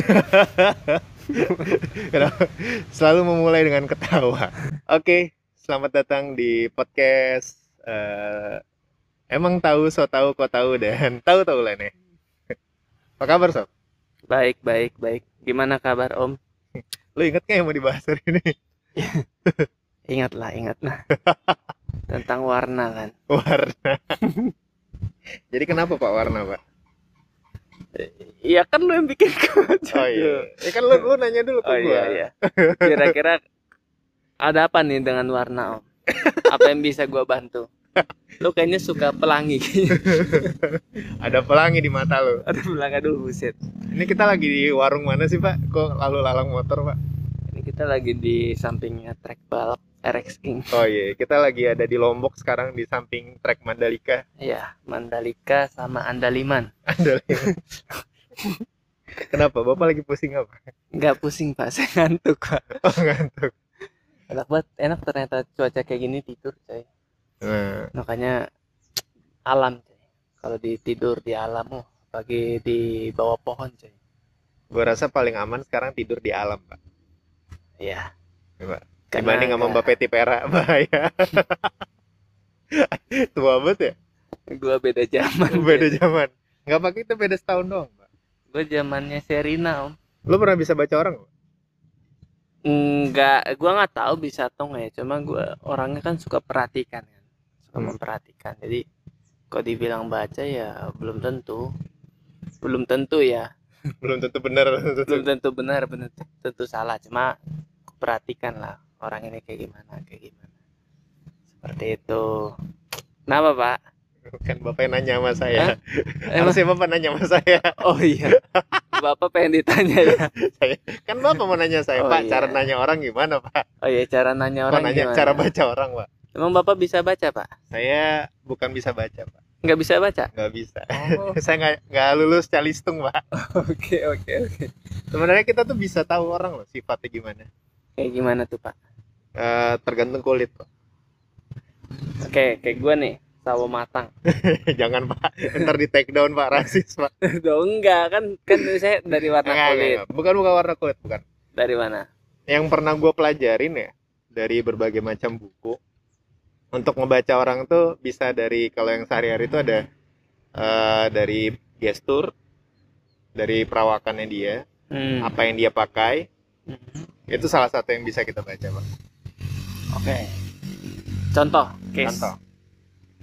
Selalu memulai dengan ketawa. Oke, selamat datang di podcast. eh, emang tahu, so tahu, kok tahu dan tahu tahu lah nih. Apa kabar sob? Baik, baik, baik. Gimana kabar Om? Lu inget gak yang mau dibahas hari ini? Ingatlah, ingatlah. Tentang warna kan. Warna. Jadi kenapa Pak warna Pak? Iya kan lu yang bikin Oh iya. Ya kan lu, lu nanya dulu ke Oh gua. iya, iya. Kira-kira ada apa nih dengan warna Om? Apa yang bisa gua bantu? Lu kayaknya suka pelangi. Ada pelangi di mata lu. Aduh, pelangi aduh buset. Ini kita lagi di warung mana sih Pak? Kok lalu lalang motor Pak? Ini kita lagi di sampingnya trek balap RX King. Oh iya, kita lagi ada di Lombok sekarang di samping trek Mandalika. Iya, Mandalika sama Andaliman. Andalika. Kenapa? Bapak lagi pusing apa? Nggak pusing Pak, saya ngantuk Pak. Oh ngantuk. Enak banget, enak ternyata cuaca kayak gini tidur coy. Nah, makanya alam coy kalau di tidur di alam oh pagi di bawah pohon coy gua rasa paling aman sekarang tidur di alam, Pak. Iya Coba. Karena Dibanding sama Mbak Peti Pera, bahaya. Tua banget ya? gua beda zaman Beda zaman. Nggak pakai itu beda setahun doang, Pak. gua zamannya Serina om Lu pernah bisa baca orang? nggak? enggak gua nggak tahu bisa atau nggak ya cuma gua orangnya kan suka perhatikan kan suka Hmm. memperhatikan jadi kok dibilang baca ya belum tentu belum tentu ya Belum tentu benar. belum tentu benar belum tentu salah cuma perhatikan lah orang ini kayak gimana kayak gimana seperti itu kenapa pak Kan Bapak yang nanya sama saya. Emang Harusnya Bapak nanya sama saya. oh iya bapak pengen ditanya ya Kan Bapak mau nanya saya, Oh, Pak, iya. cara nanya orang gimana, Pak? oh iya cara nanya orang nanya gimana cara baca orang, Pak. emang bapak bisa baca pak Saya bukan bisa baca, Pak. nggak bisa baca Nggak bisa. oh saya nggak nggak lulus calistung, Pak. oke oke oke Sebenarnya kita tuh bisa tahu orang loh sifatnya gimana. Kayak gimana tuh pak Eh, tergantung kulit, Pak. oke kayak gua nih sawo matang Jangan, Pak. Ntar di take down, Pak. Rasis, Pak. dong enggak kan kan saya dari warna Nggak, nggak, kulit nggak. Bukan bukan warna kulit, bukan. dari mana Yang pernah gue pelajarin ya dari berbagai macam buku. Untuk ngebaca orang tuh bisa dari kalau yang sehari-hari itu ada eh, dari gestur, dari perawakannya dia, hmm. apa yang dia pakai, Mhm. Itu salah satu yang bisa kita baca, Pak. oke contoh case Contoh.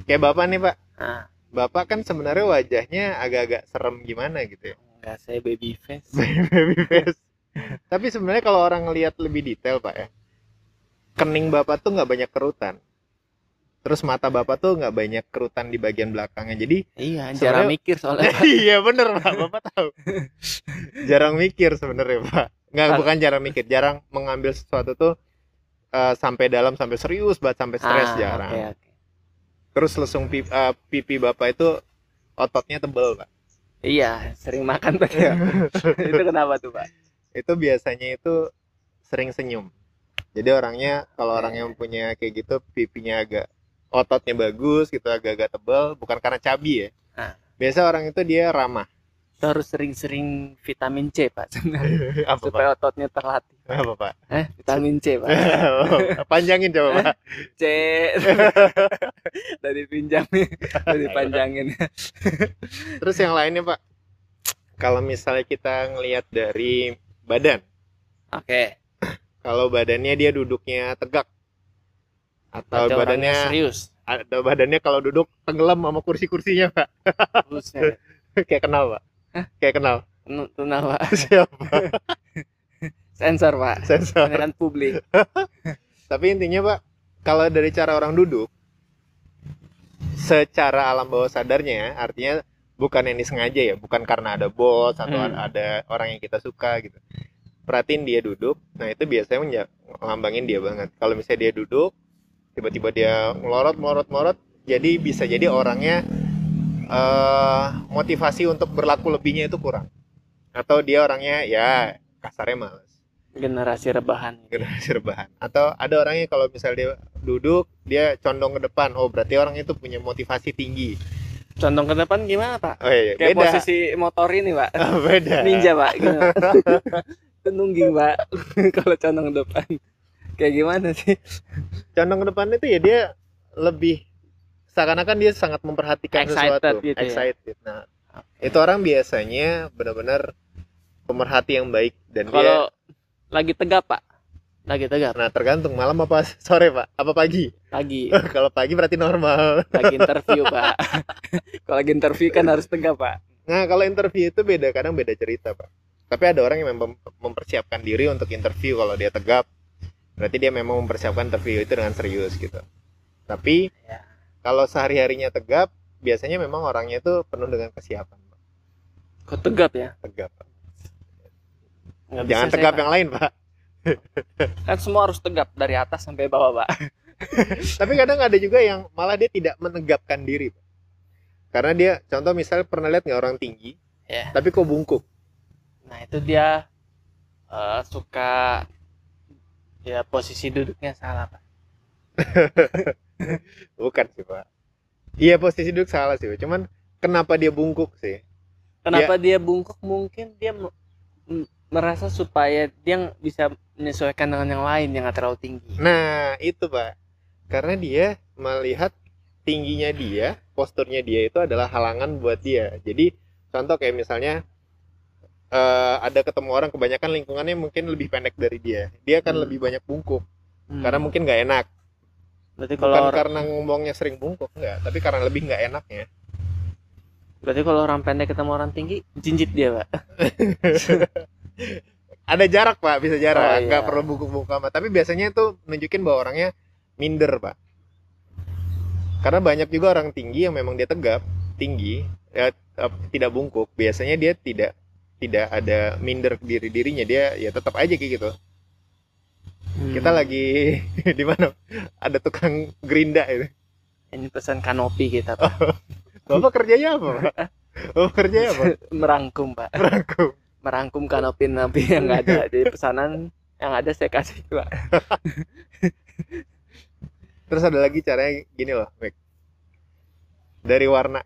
Kayak Bapak nih, Pak. ah Bapak kan sebenarnya wajahnya agak-agak serem gimana gitu ya. enggak saya baby face Baby face. Tapi sebenarnya kalau orang ngelihat lebih detail, Pak ya. Kening Bapak tuh nggak banyak kerutan. Terus mata Bapak tuh nggak banyak kerutan di bagian belakangnya. Jadi iya jarang mikir soalnya Pak. iya bener Pak, Bapak tahu. jarang mikir sebenarnya, Pak. Nggak bukan jarang mikir, jarang mengambil sesuatu tuh eh, sampai dalam sampai serius banget sampai stres Ah, jarang. oke oke Terus lesung pipi, pipi Bapak itu ototnya tebel, Pak. Iya, sering makan Pak ya. itu kenapa tuh, Pak? itu biasanya itu sering senyum. Jadi orangnya kalau orang yang punya kayak gitu pipinya agak ototnya bagus gitu agak-agak tebal bukan karena cabi ya. Ah. Biasa orang itu dia ramah. Kita harus sering-sering vitamin C, Pak, sebenarnya Apa Pak? supaya ototnya terlatih. Apa Pak? Eh, vitamin C, Pak. Panjangin coba Pak. C. Dari pinjangin, dari panjangin. Terus yang lainnya Pak. Kalau misalnya kita ngelihat dari badan, Oke. kalau badannya dia duduknya tegak atau orangnya badannya serius. ada badannya kalau duduk tenggelam sama kursi-kursinya Pak. Buset. Kayak kenal Pak. Hah? Kayak kenal. Tuna, Pak. Siapa? Sensor, Pak. Sensor. Beneran publik. Tapi intinya Pak, kalau dari cara orang duduk, secara alam bawah sadarnya ya, artinya bukan yang disengaja ya, bukan karena ada bos atau Hmm. ada orang yang kita suka gitu. Perhatiin dia duduk, nah itu biasanya ngelambangin dia banget. Kalau misalnya dia duduk, tiba-tiba dia melorot, melorot, melorot, jadi bisa jadi orangnya eh motivasi untuk berlaku lebihnya itu kurang. Atau dia orangnya ya kasarnya males. Generasi rebahan. generasi rebahan. Atau ada orangnya kalau misalnya dia duduk dia condong ke depan. Oh berarti orang itu punya motivasi tinggi. Condong ke depan gimana pak? Oh iya kayak beda. posisi motor ini pak. Oh, beda. Ninja pak. Itu nungging pak. Kalau condong ke depan. Kayak gimana sih? Condong ke depan itu ya dia lebih seakan-akan dia sangat memperhatikan Excited sesuatu. gitu ya? excited. Nah itu orang biasanya benar-benar pemerhati yang baik dan dia kalau lagi tegap pak. Lagi tegap. Nah tergantung malam apa sore pak. Apa pagi? Lagi kalau pagi berarti normal. Lagi interview pak. Kalau lagi interview kan harus tegap pak. Nah kalau interview itu beda kadang beda cerita pak. Tapi ada orang yang memang mempersiapkan diri untuk interview kalau dia tegap. Berarti dia memang mempersiapkan interview itu dengan serius gitu. Tapi Ya. Kalau sehari harinya tegap biasanya memang orangnya itu penuh dengan kesiapan kok tegap ya tegap Pak. Nggak bisa jangan saya, tegap Pak. yang lain pak kan semua harus tegap dari atas sampai bawah pak tapi kadang ada juga yang malah dia tidak menegapkan diri Pak. karena dia contoh misalnya pernah lihat nggak orang tinggi Ya. tapi kok bungkuk nah itu dia eh, suka ya posisi duduknya salah pak bukan sih pak. Iya posisi duduk salah sih Pak. cuman kenapa dia bungkuk sih? Kenapa dia bungkuk? Mungkin dia merasa supaya dia bisa menyesuaikan dengan yang lain yang nggak terlalu tinggi. Nah itu pak. Karena dia melihat tingginya dia posturnya dia itu adalah halangan buat dia. Jadi contoh kayak misalnya eh, ada ketemu orang kebanyakan lingkungannya mungkin lebih pendek dari dia. Dia akan Hmm. lebih banyak bungkuk. Hmm. karena mungkin nggak enak berarti bukan kalau karena ngomongnya sering bungkuk enggak. Tapi karena lebih nggak enaknya. Berarti kalau orang pendek ketemu orang tinggi jinjit dia pak. Ada jarak pak. Bisa jarak. Oh, nggak iya. perlu bungkuk-bungkuk amat. Tapi biasanya itu nunjukin bahwa orangnya minder pak. Karena banyak juga orang tinggi yang memang dia tegap tinggi ya eh, tidak bungkuk. Biasanya dia tidak tidak ada minder ke diri dirinya dia ya tetap aja kayak gitu Hmm. kita lagi di mana? Ada tukang gerinda itu. Ini pesan kanopi kita pak. Bapak kerjanya apa pak? Bapak kerjanya apa? Merangkum pak. Merangkum. merangkum kanopi napi yang nggak ada. Jadi pesanan yang ada saya kasih pak. Terus ada lagi caranya gini loh Mek. dari warna.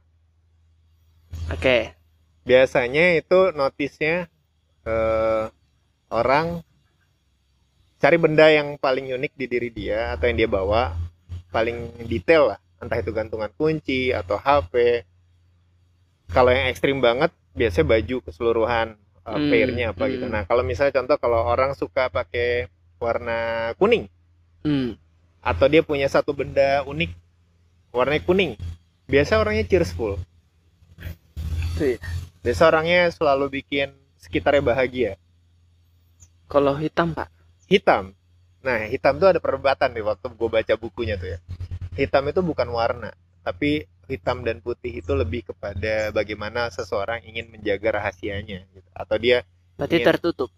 Oke. Biasanya itu notisnya eh, orang cari benda yang paling unik di diri dia atau yang dia bawa paling detail lah entah itu gantungan kunci atau HP kalau yang ekstrim banget biasanya baju keseluruhan eh, Hmm, pairnya apa gitu hmm. nah kalau misalnya contoh kalau orang suka pakai warna kuning hmm. atau dia punya satu benda unik warnanya kuning biasa orangnya cheerful Iya. biasa orangnya selalu bikin sekitarnya bahagia kalau hitam pak hitam nah hitam tuh ada perdebatan nih waktu gue baca bukunya tuh ya hitam itu bukan warna tapi hitam dan putih itu lebih kepada bagaimana seseorang ingin menjaga rahasianya gitu. atau dia berarti Iya. tertutup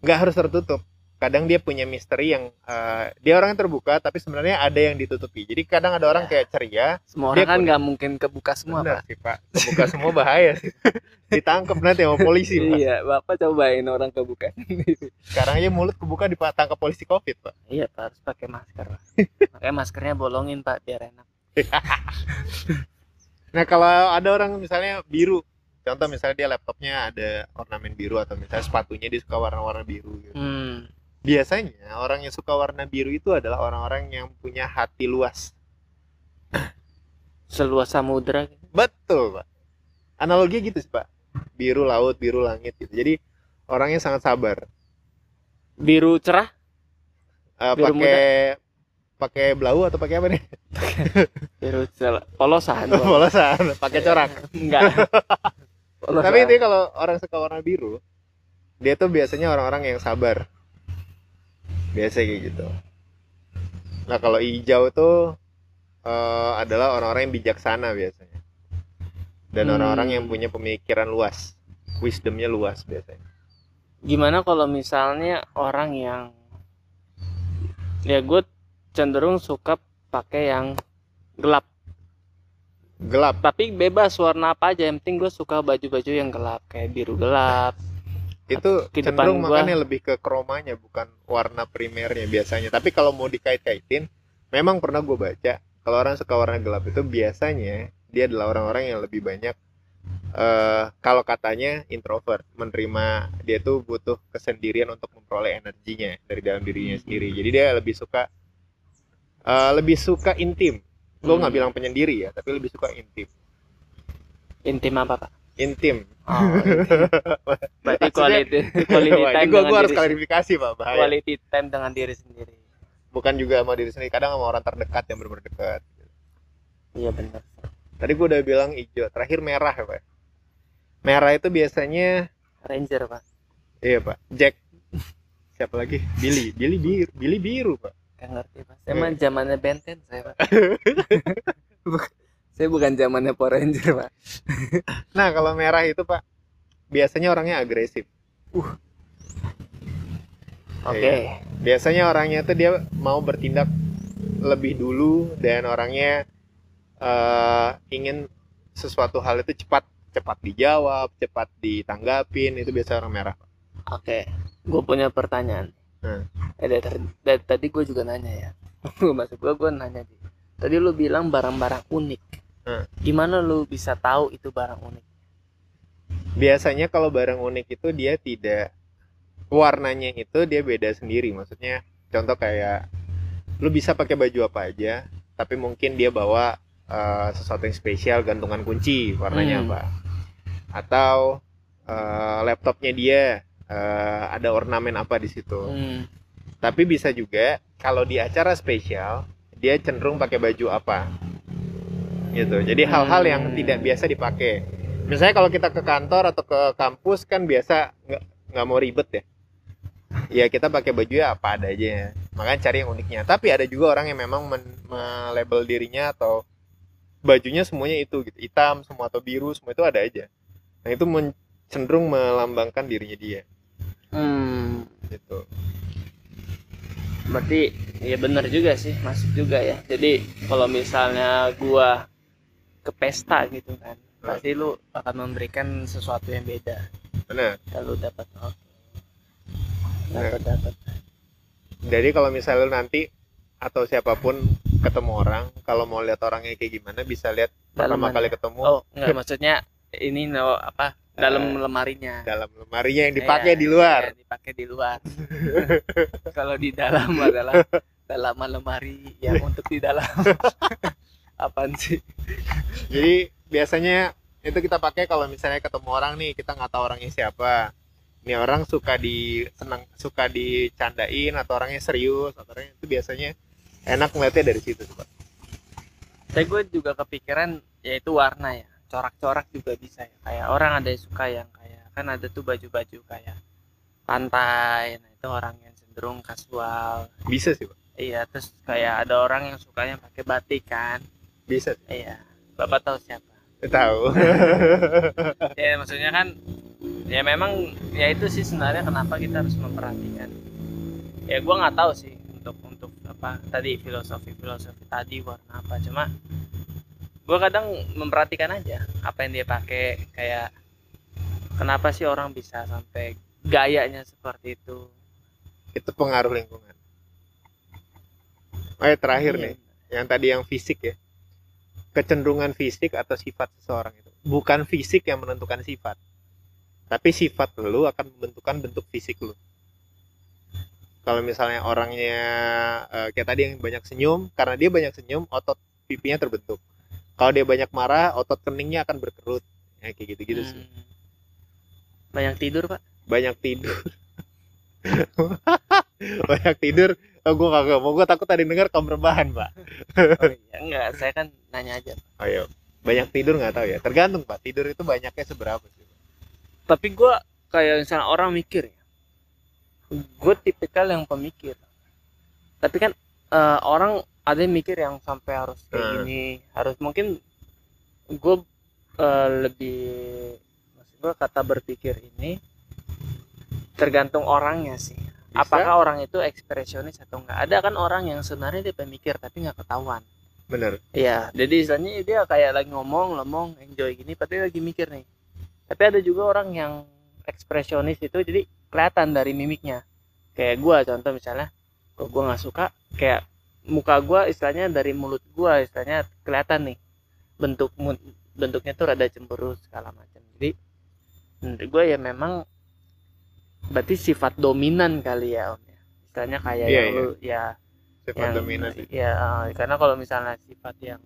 nggak harus tertutup kadang dia punya misteri yang eh, dia orang yang terbuka tapi sebenarnya ada yang ditutupi. Jadi kadang ada orang Ya. kayak ceria semua Dia orang kan nggak mungkin kebuka semua Benar pak. sih pak. Kebuka semua bahaya sih. Ditangkap nanti sama polisi pak. Iya bapak cobain orang kebuka. Sekarang aja mulut kebuka ditangkap polisi covid pak. Iya pak harus pakai masker pak. Makanya maskernya bolongin pak biar enak. Nah kalau ada orang misalnya biru contoh misalnya dia laptopnya ada ornamen biru atau misalnya sepatunya dia suka warna-warna biru gitu. hmm. Biasanya orang yang suka warna biru itu adalah orang-orang yang punya hati luas. Seluas samudra betul pak. Analogi gitu sih pak. Biru laut biru langit gitu. Jadi orangnya sangat sabar. Biru cerah? Eh, Biru pakai pakai blau atau pakai apa nih? Biru cerah. Polosan polosan pakai corak. Enggak. Polosan. tapi itu kalau orang suka warna biru dia tuh biasanya orang-orang yang sabar biasa kayak gitu. Nah kalau hijau tuh eh, adalah orang-orang yang bijaksana biasanya. Dan Hmm. orang-orang yang punya pemikiran luas wisdomnya luas biasanya. Gimana kalau misalnya orang yang ya gue cenderung suka pakai yang gelap. Gelap? Tapi bebas warna apa aja yang penting gue suka baju-baju yang gelap kayak biru gelap itu Ke depan cenderung gua- makanya lebih ke kromanya bukan warna primernya biasanya. Tapi kalau mau dikait-kaitin memang pernah gue baca kalau orang suka warna gelap itu biasanya dia adalah orang-orang yang lebih banyak eh kalau katanya introvert menerima dia tuh butuh kesendirian untuk memperoleh energinya dari dalam dirinya sendiri. Jadi dia lebih suka eh, lebih suka intim. Gue nggak Hmm. bilang penyendiri ya tapi lebih suka intim. Intim apa pak intim. Oh, intim. berarti quality quality Wah, time gue dengan harus klarifikasi pak. Bahaya. Quality time dengan diri sendiri. Bukan juga sama diri sendiri kadang sama orang terdekat yang benar-benar dekat iya benar tadi gue udah bilang hijau terakhir merah ya pak. Merah itu biasanya ranger pak. Iya pak. Jack. Siapa lagi? Billy. Billy biru Billy biru pak. Gak ngerti pak. Iya. saya mah zamannya Benten saya pak saya bukan zamannya Power Ranger pak. Nah kalau merah itu pak biasanya orangnya agresif. Oke Iya. biasanya orangnya tuh dia mau bertindak lebih dulu dan orangnya eh, ingin sesuatu hal itu cepat cepat dijawab cepat ditanggapin itu biasa orang merah Pak. oke gue punya pertanyaan. Hmm. eh dari, dari- dari tadi gue juga nanya ya. Maksud gue gue nanya di tadi lu bilang barang-barang unik Hmm. gimana lu bisa tahu itu barang unik biasanya kalau barang unik itu dia tidak warnanya itu dia beda sendiri maksudnya contoh kayak lu bisa pakai baju apa aja tapi mungkin dia bawa eh, sesuatu yang spesial gantungan kunci warnanya Hmm. apa atau eh, laptopnya dia eh, ada ornamen apa di situ hmm. tapi bisa juga kalau di acara spesial dia cenderung pakai baju apa gitu. Jadi hal-hal yang Hmm. tidak biasa dipakai. Misalnya kalau kita ke kantor atau ke kampus kan biasa nggak mau ribet ya. Ya kita pakai baju ya apa ada aja makanya cari yang uniknya. Tapi ada juga orang yang memang melabel dirinya atau bajunya semuanya itu gitu. Hitam semua atau biru semua itu ada aja. Nah itu men- cenderung melambangkan dirinya dia. Hmm. gitu. Berarti ya benar juga sih. Masuk juga ya. Jadi kalau misalnya gua ke pesta gitu kan. Pasti lu akan memberikan sesuatu yang beda. Benar. Kalau dapat oke dapat dapat. Jadi kalau misalnya lu nanti atau siapa pun ketemu orang, kalau mau lihat orangnya kayak gimana bisa lihat pertama Dalamannya. kali ketemu. Oh enggak maksudnya ini no apa dalam lemarinya. dalam lemarinya yang dipakai Iya, di luar. iya, dipakai di luar. Kalau di dalam adalah dalaman lemari yang untuk di dalam apaan sih Jadi biasanya itu kita pakai kalau misalnya ketemu orang nih kita nggak tahu orangnya siapa. Ini orang suka di senang suka dicandain atau orangnya serius atau orangnya itu biasanya enak ngeliatnya dari situ Pak. Tapi gue juga kepikiran yaitu warna ya corak-corak juga bisa ya kayak orang ada yang suka yang kayak kan ada tuh baju-baju kayak pantai nah itu orang yang cenderung kasual Bisa sih Pak. iya terus kayak ada orang yang sukanya pakai batik kan Bisa iya bapak tahu siapa Tahu. ya maksudnya kan ya memang ya itu sih sebenarnya kenapa kita harus memperhatikan ya gua nggak tahu sih untuk untuk apa tadi filosofi filosofi tadi warna apa cuma gua kadang memperhatikan aja apa yang dia pakai kayak kenapa sih orang bisa sampai gayanya seperti itu itu pengaruh lingkungan. Oh, ya, terakhir Iya. nih. yang tadi yang fisik ya kecenderungan fisik atau sifat seseorang itu. Bukan fisik yang menentukan sifat. Tapi sifat lu akan menentukan bentuk fisik lu. Kalau misalnya orangnya eh, kayak tadi yang banyak senyum karena dia banyak senyum otot pipinya terbentuk. Kalau dia banyak marah otot keningnya akan berkerut. Ya, kayak gitu-gitu sih. Hmm. banyak tidur pak? Banyak tidur. Banyak tidur oh, gue kagak mau gue takut tadi dengar kaum rebahan pak oh, iya enggak saya kan nanya aja Oh iya. Banyak tidur nggak tahu ya. Tergantung Pak. Tidur itu banyaknya seberapa sih? tapi gua kayak misalnya orang mikir ya gue tipikal yang pemikir tapi kan eh, orang ada yang mikir yang sampai harus kayak Hmm. gini harus mungkin gue lebih maksud gue kata berpikir ini tergantung orangnya sih Bisa? apakah orang itu ekspresionis atau enggak ada kan orang yang sebenarnya dia pemikir tapi nggak ketahuan Bener. Iya, jadi istilahnya dia kayak lagi ngomong, ngomong, enjoy gini, tapi lagi mikir nih. Tapi ada juga orang yang ekspresionis itu, jadi kelihatan dari mimiknya. Kayak gua contoh misalnya, kok gua nggak suka, kayak muka gua istilahnya dari mulut gua istilahnya kelihatan nih. bentuk bentuknya tuh rada cemburu segala macam jadi menurut gue ya memang berarti sifat dominan kali ya om ya. Istilahnya kayak Iya, yang iya. lu ya sifat yang dominan. ya eh, karena kalau misalnya sifat yang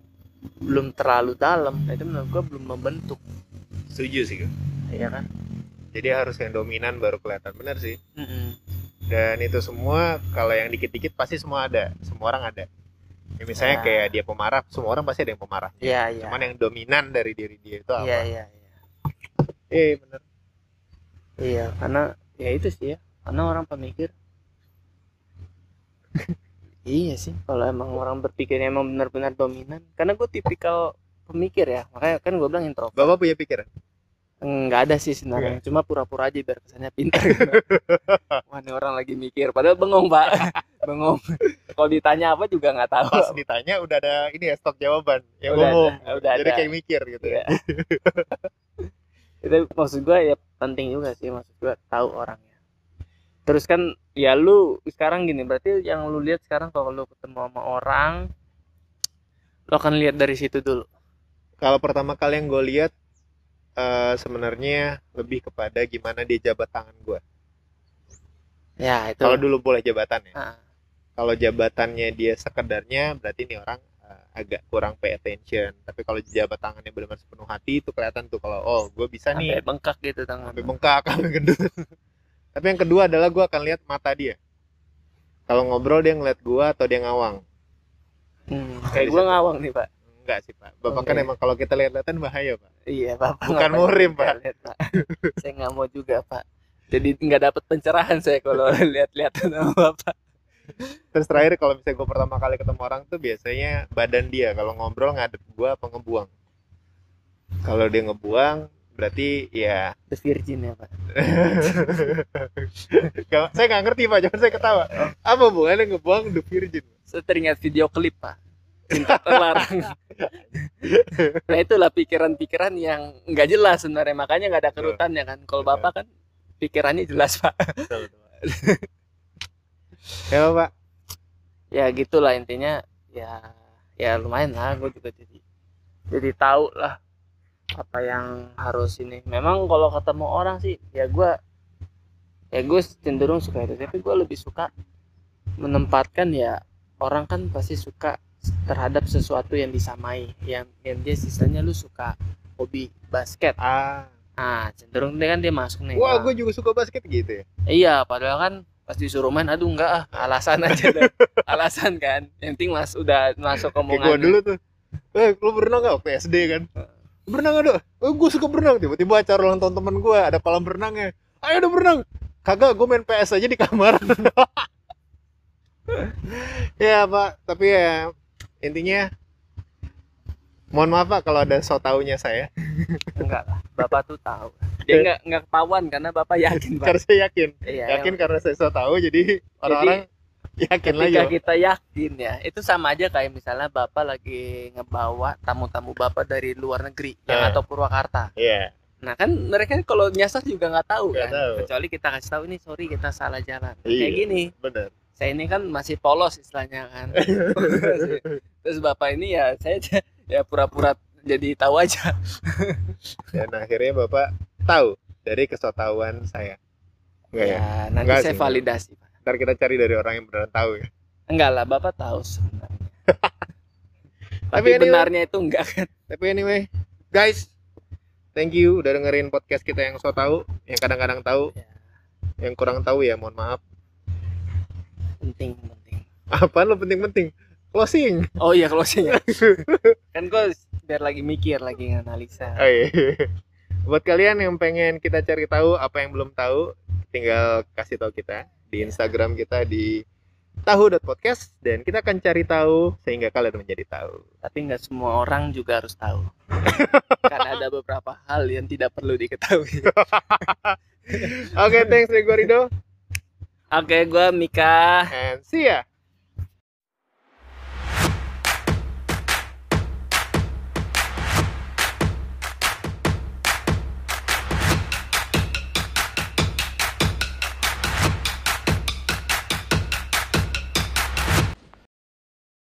belum terlalu dalam itu menurut gue belum membentuk. Setuju sih gue. ya kan? Jadi harus yang dominan baru kelihatan. Bener sih. Mm-mm. dan itu semua kalau yang dikit-dikit pasti semua ada. Semua orang ada. Ya, misalnya Ya. kayak dia pemarah semua orang pasti ada yang pemarah. Iya iya. Cuman yang dominan dari diri dia itu apa? iya iya. Iya eh iya karena ya itu sih ya. Karena orang pemikir. Iya sih kalau emang orang berpikir emang benar-benar dominan. Karena gue tipikal pemikir ya. Makanya kan gue bilang introvert. Bapak punya pikiran? Nggak ada sih sebenarnya. Cuma pura-pura aja biar kesannya pintar. Wah, ini orang lagi mikir. Padahal bengong pak. Bengong. Kalau ditanya apa juga nggak tahu. Pas ditanya udah ada ini ya stok jawaban. Yang Udah ada, udah jadi ada. kayak mikir gitu ya. Iya. itu maksud gue ya penting juga sih maksud gue tahu orangnya. Terus kan ya lu sekarang gini berarti yang lu lihat sekarang kalau lu ketemu sama orang lo akan lihat dari situ dulu. Kalau pertama kali yang gue lihat eh, sebenarnya lebih kepada gimana dia jabat tangan gue ya itu. Kalau dulu boleh jabatan ya. Ah, kalau jabatannya dia sekedarnya berarti ini orang eh, agak kurang pay attention. Tapi kalau jabat tangannya benar-benar sepenuh hati itu kelihatan tuh kalau oh gue bisa sampai nih bengkak gitu tangan. Sampai bengkak sampai gendut. Tapi yang kedua adalah gue akan lihat mata dia. Kalau ngobrol dia ngeliat gue atau dia ngawang. Hmm, kayak gue ngawang nih pak. Enggak sih pak. Bapak kan Oke. emang kalau kita lihat-lihatan bahaya pak. Iya bapak Bukan murim, Pak. lihat, pak. Saya nggak mau juga pak. Jadi nggak dapat pencerahan saya kalau lihat-lihat sama bapak terus terakhir kalau misalnya gue pertama kali ketemu orang tuh biasanya badan dia. Kalau ngobrol ngadep gue apa ngebuang? Kalau dia ngebuang berarti ya the virgin ya pak. Gak- saya nggak ngerti pak. Jangan saya ketawa. Apa hubungannya ngebuang the virgin? Saya teringat video klip pak. Cinta terlarang. Nah itulah pikiran-pikiran yang nggak jelas sebenarnya. Makanya nggak ada kerutannya kan? Kalau bapak kan pikirannya jelas pak ya pak? Ya gitulah intinya. Ya ya lumayan lah gue juga jadi jadi tahu lah apa yang harus ini. Memang kalau ketemu orang sih ya gue ya gue cenderung suka itu. Tapi gue lebih suka menempatkan ya orang kan pasti suka terhadap sesuatu yang disamai. Yang yang dia sisanya lu suka hobi basket. Ah. Ah cenderung dia kan dia masuk nih. Wah Ah, gue juga suka basket gitu ya? Iya, padahal kan pas disuruh main, aduh enggak ah, alasan aja dah. alasan kan. Yang penting mas udah masuk omongan. gue dulu tuh. Eh lu berenang gak PSD kan? Berenang dok oh, gue suka berenang. Tiba-tiba acara ulang tahun temen gue ada kolam berenangnya. Ayo udah berenang. Kagak gue main PS aja di kamar. Ya pak. Tapi ya intinya mohon maaf pak kalau ada so taunya saya Enggak lah, bapak tuh tahu. Dia enggak enggak ketahuan karena bapak yakin pak. karena saya yakin Iya, yakin yang- karena saya so tahu jadi orang-orang yakin lagi ketika kita yakin ya, itu sama aja kayak misalnya bapak lagi ngebawa tamu-tamu bapak dari luar negeri yang Nah. atau Purwakarta. iya Nah kan mereka kalau nyasar juga nggak tahu Nggak kan, tahu. kecuali kita kasih tahu ini sorry kita salah jalan. Iya. Kayak gini, bener saya ini kan masih polos istilahnya kan terus bapak ini ya saya ya pura-pura jadi tahu aja. Dan akhirnya bapak tahu dari kesotauan saya. Enggak ya, ya nanti Enggak saya sih. validasi Pak. ntar kita cari dari orang yang beneran tahu ya. Enggak lah bapak tahu sebenarnya. Tapi tapi anyway- benarnya itu enggak kan? Tapi anyway guys thank you udah dengerin podcast kita yang so tahu yang kadang-kadang tahu. Ya. yang kurang tahu ya mohon maaf. Penting penting. Apa lo penting-penting closing. Oh iya closing ya. Kan gue biar lagi mikir lagi nganalisa Oh, iya. buat kalian yang pengen kita cari tahu apa yang belum tahu tinggal kasih tahu kita di Instagram kita di tahu.podcast dan kita akan cari tahu sehingga kalian menjadi tahu. Tapi nggak semua orang juga harus tahu. Karena ada beberapa hal yang tidak perlu diketahui. Oke thanks Rigo Rido oke gue Mika. And see ya